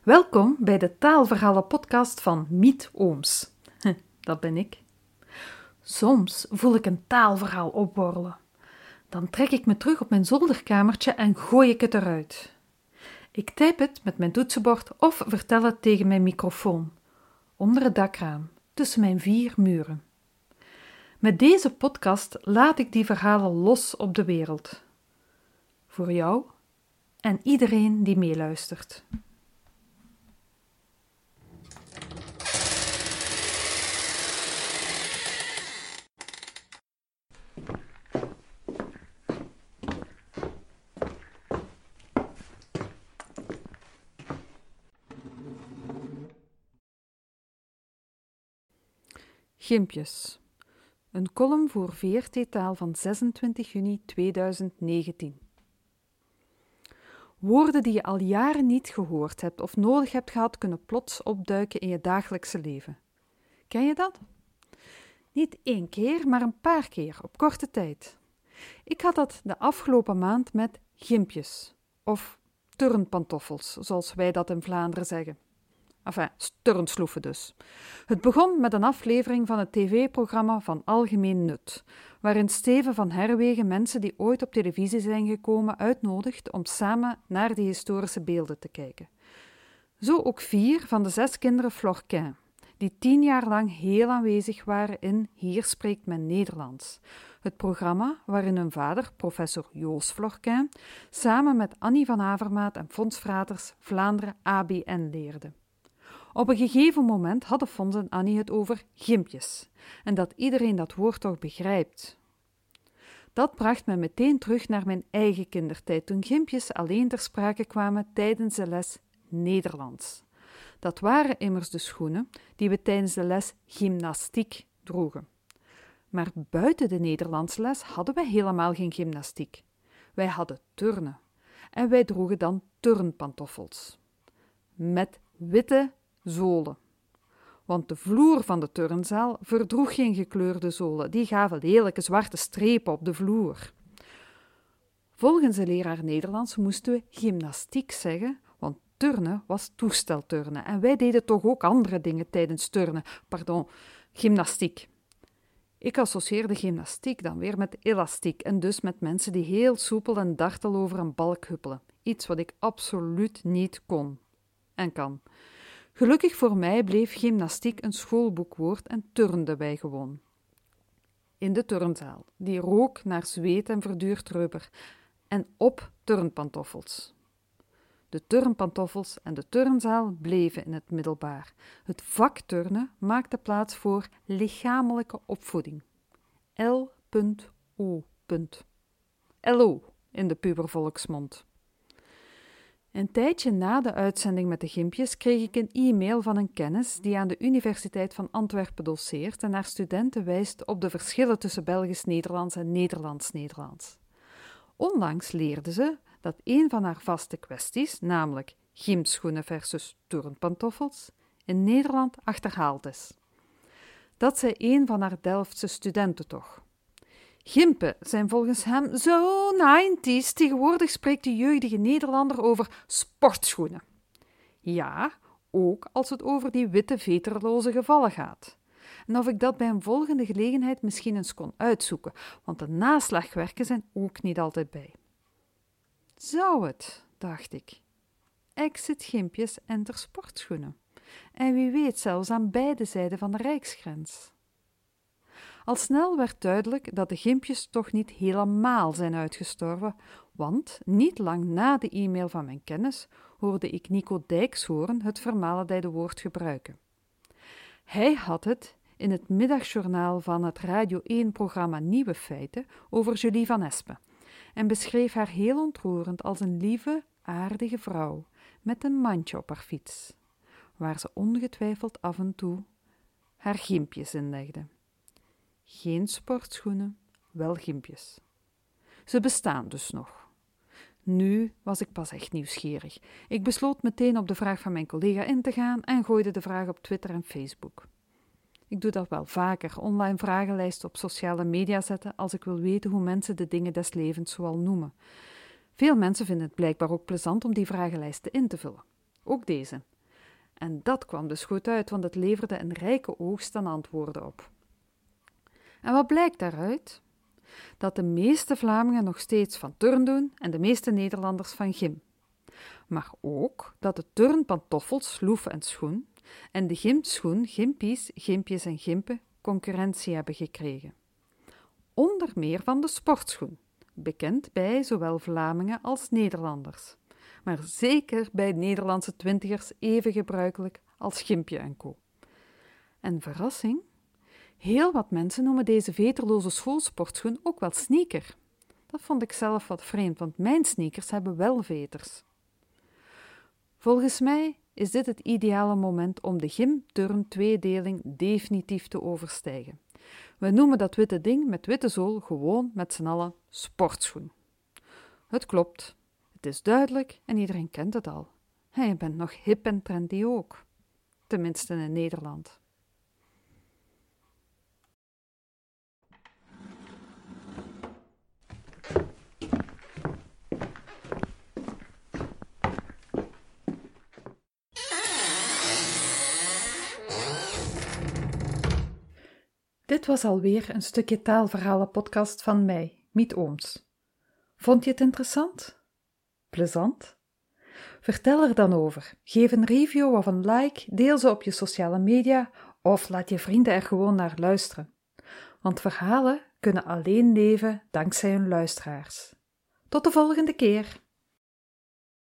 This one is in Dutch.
Welkom bij de Taalverhalen podcast van Miet Ooms. Dat ben ik. Soms voel ik een taalverhaal opborrelen. Dan trek ik me terug op mijn zolderkamertje en gooi ik het eruit. Ik typ het met mijn toetsenbord of vertel het tegen mijn microfoon, onder het dakraam, tussen mijn vier muren. Met deze podcast laat ik die verhalen los op de wereld. Voor jou en iedereen die meeluistert. Gimpjes. Een column voor VRT-taal van 26 juni 2019. Woorden die je al jaren niet gehoord hebt of nodig hebt gehad, kunnen plots opduiken in je dagelijkse leven. Ken je dat? Niet één keer, maar een paar keer op korte tijd. Ik had dat de afgelopen maand met gimpjes, of turnpantoffels, zoals wij dat in Vlaanderen zeggen. Enfin, turnsloeven dus. Het begon met een aflevering van het tv-programma Van Algemeen Nut, waarin Steven van Herwegen mensen die ooit op televisie zijn gekomen uitnodigt om samen naar die historische beelden te kijken. Zo ook vier van de zes kinderen Florquin, die tien jaar lang heel aanwezig waren in Hier spreekt men Nederlands. Het programma waarin hun vader, professor Joos Florquin, samen met Annie van Avermaat en Fons Fraters Vlaanderen ABN leerde. Op een gegeven moment hadden Fons en Annie het over gimpjes, en dat iedereen dat woord toch begrijpt. Dat bracht me meteen terug naar mijn eigen kindertijd, toen gimpjes alleen ter sprake kwamen tijdens de les Nederlands. Dat waren immers de schoenen die we tijdens de les gymnastiek droegen. Maar buiten de Nederlandsles hadden wij helemaal geen gymnastiek. Wij hadden turnen. En wij droegen dan turnpantoffels. Met witte zolen. Want de vloer van de turnzaal verdroeg geen gekleurde zolen, die gaven lelijke zwarte strepen op de vloer. Volgens de leraar Nederlands moesten we gymnastiek zeggen, turnen was toestelturnen en wij deden toch ook andere dingen tijdens turnen, pardon, gymnastiek. Ik associeerde gymnastiek dan weer met elastiek en dus met mensen die heel soepel en dartel over een balk huppelen. Iets wat ik absoluut niet kon en kan. Gelukkig voor mij bleef gymnastiek een schoolboekwoord en turnde wij gewoon. In de turnzaal, die rook naar zweet en verduurd rubber, en op turnpantoffels. De turnpantoffels en de turnzaal bleven in het middelbaar. Het vak turnen maakte plaats voor lichamelijke opvoeding. L.O. LO in de pubervolksmond. Een tijdje na de uitzending met de gimpjes kreeg ik een e-mail van een kennis die aan de Universiteit van Antwerpen doseert en naar studenten wijst op de verschillen tussen Belgisch-Nederlands en Nederlands-Nederlands. Onlangs leerde ze dat een van haar vaste kwesties, namelijk gymschoenen versus turnpantoffels, in Nederland achterhaald is. Dat zei een van haar Delftse studenten toch. Gimpen zijn volgens hem zo 90s. Tegenwoordig spreekt de jeugdige Nederlander over sportschoenen. Ja, ook als het over die witte veterloze gevallen gaat. En of ik dat bij een volgende gelegenheid misschien eens kon uitzoeken, want de naslagwerken zijn ook niet altijd bij. Zou het, dacht ik. Exit gimpjes en ter sportschoenen. En wie weet zelfs aan beide zijden van de rijksgrens. Al snel werd duidelijk dat de gimpjes toch niet helemaal zijn uitgestorven, want niet lang na de e-mail van mijn kennis hoorde ik Nico Dijkshoorn het vermalendijde woord gebruiken. Hij had het in het middagjournaal van het Radio 1-programma Nieuwe Feiten over Julie van Espen en beschreef haar heel ontroerend als een lieve, aardige vrouw met een mandje op haar fiets, waar ze ongetwijfeld af en toe haar gimpjes in legde. Geen sportschoenen, wel gimpjes. Ze bestaan dus nog. Nu was ik pas echt nieuwsgierig. Ik besloot meteen op de vraag van mijn collega in te gaan en gooide de vraag op Twitter en Facebook. Ik doe dat wel vaker, online vragenlijsten op sociale media zetten als ik wil weten hoe mensen de dingen des levens zoal noemen. Veel mensen vinden het blijkbaar ook plezant om die vragenlijsten in te vullen. Ook deze. En dat kwam dus goed uit, want het leverde een rijke oogst aan antwoorden op. En wat blijkt daaruit? Dat de meeste Vlamingen nog steeds van turn doen en de meeste Nederlanders van gym. Maar ook dat de turnpantoffels, sloeven en schoen en de gymschoen, gimpies, gimpjes en gimpen concurrentie hebben gekregen. Onder meer van de sportschoen, bekend bij zowel Vlamingen als Nederlanders, maar zeker bij Nederlandse twintigers even gebruikelijk als gimpje en co. En verrassing, heel wat mensen noemen deze veterloze schoolsportschoen ook wel sneaker. Dat vond ik zelf wat vreemd, want mijn sneakers hebben wel veters. Volgens mij is dit het ideale moment om de gym-turn-tweedeling definitief te overstijgen. We noemen dat witte ding met witte zool gewoon met z'n allen sportschoen. Het klopt, het is duidelijk en iedereen kent het al. En je bent nog hip en trendy ook, tenminste in Nederland. Dit was alweer een stukje taalverhalen-podcast van mij, Miet Ooms. Vond je het interessant? Plezant? Vertel er dan over. Geef een review of een like, deel ze op je sociale media of laat je vrienden er gewoon naar luisteren. Want verhalen kunnen alleen leven dankzij hun luisteraars. Tot de volgende keer!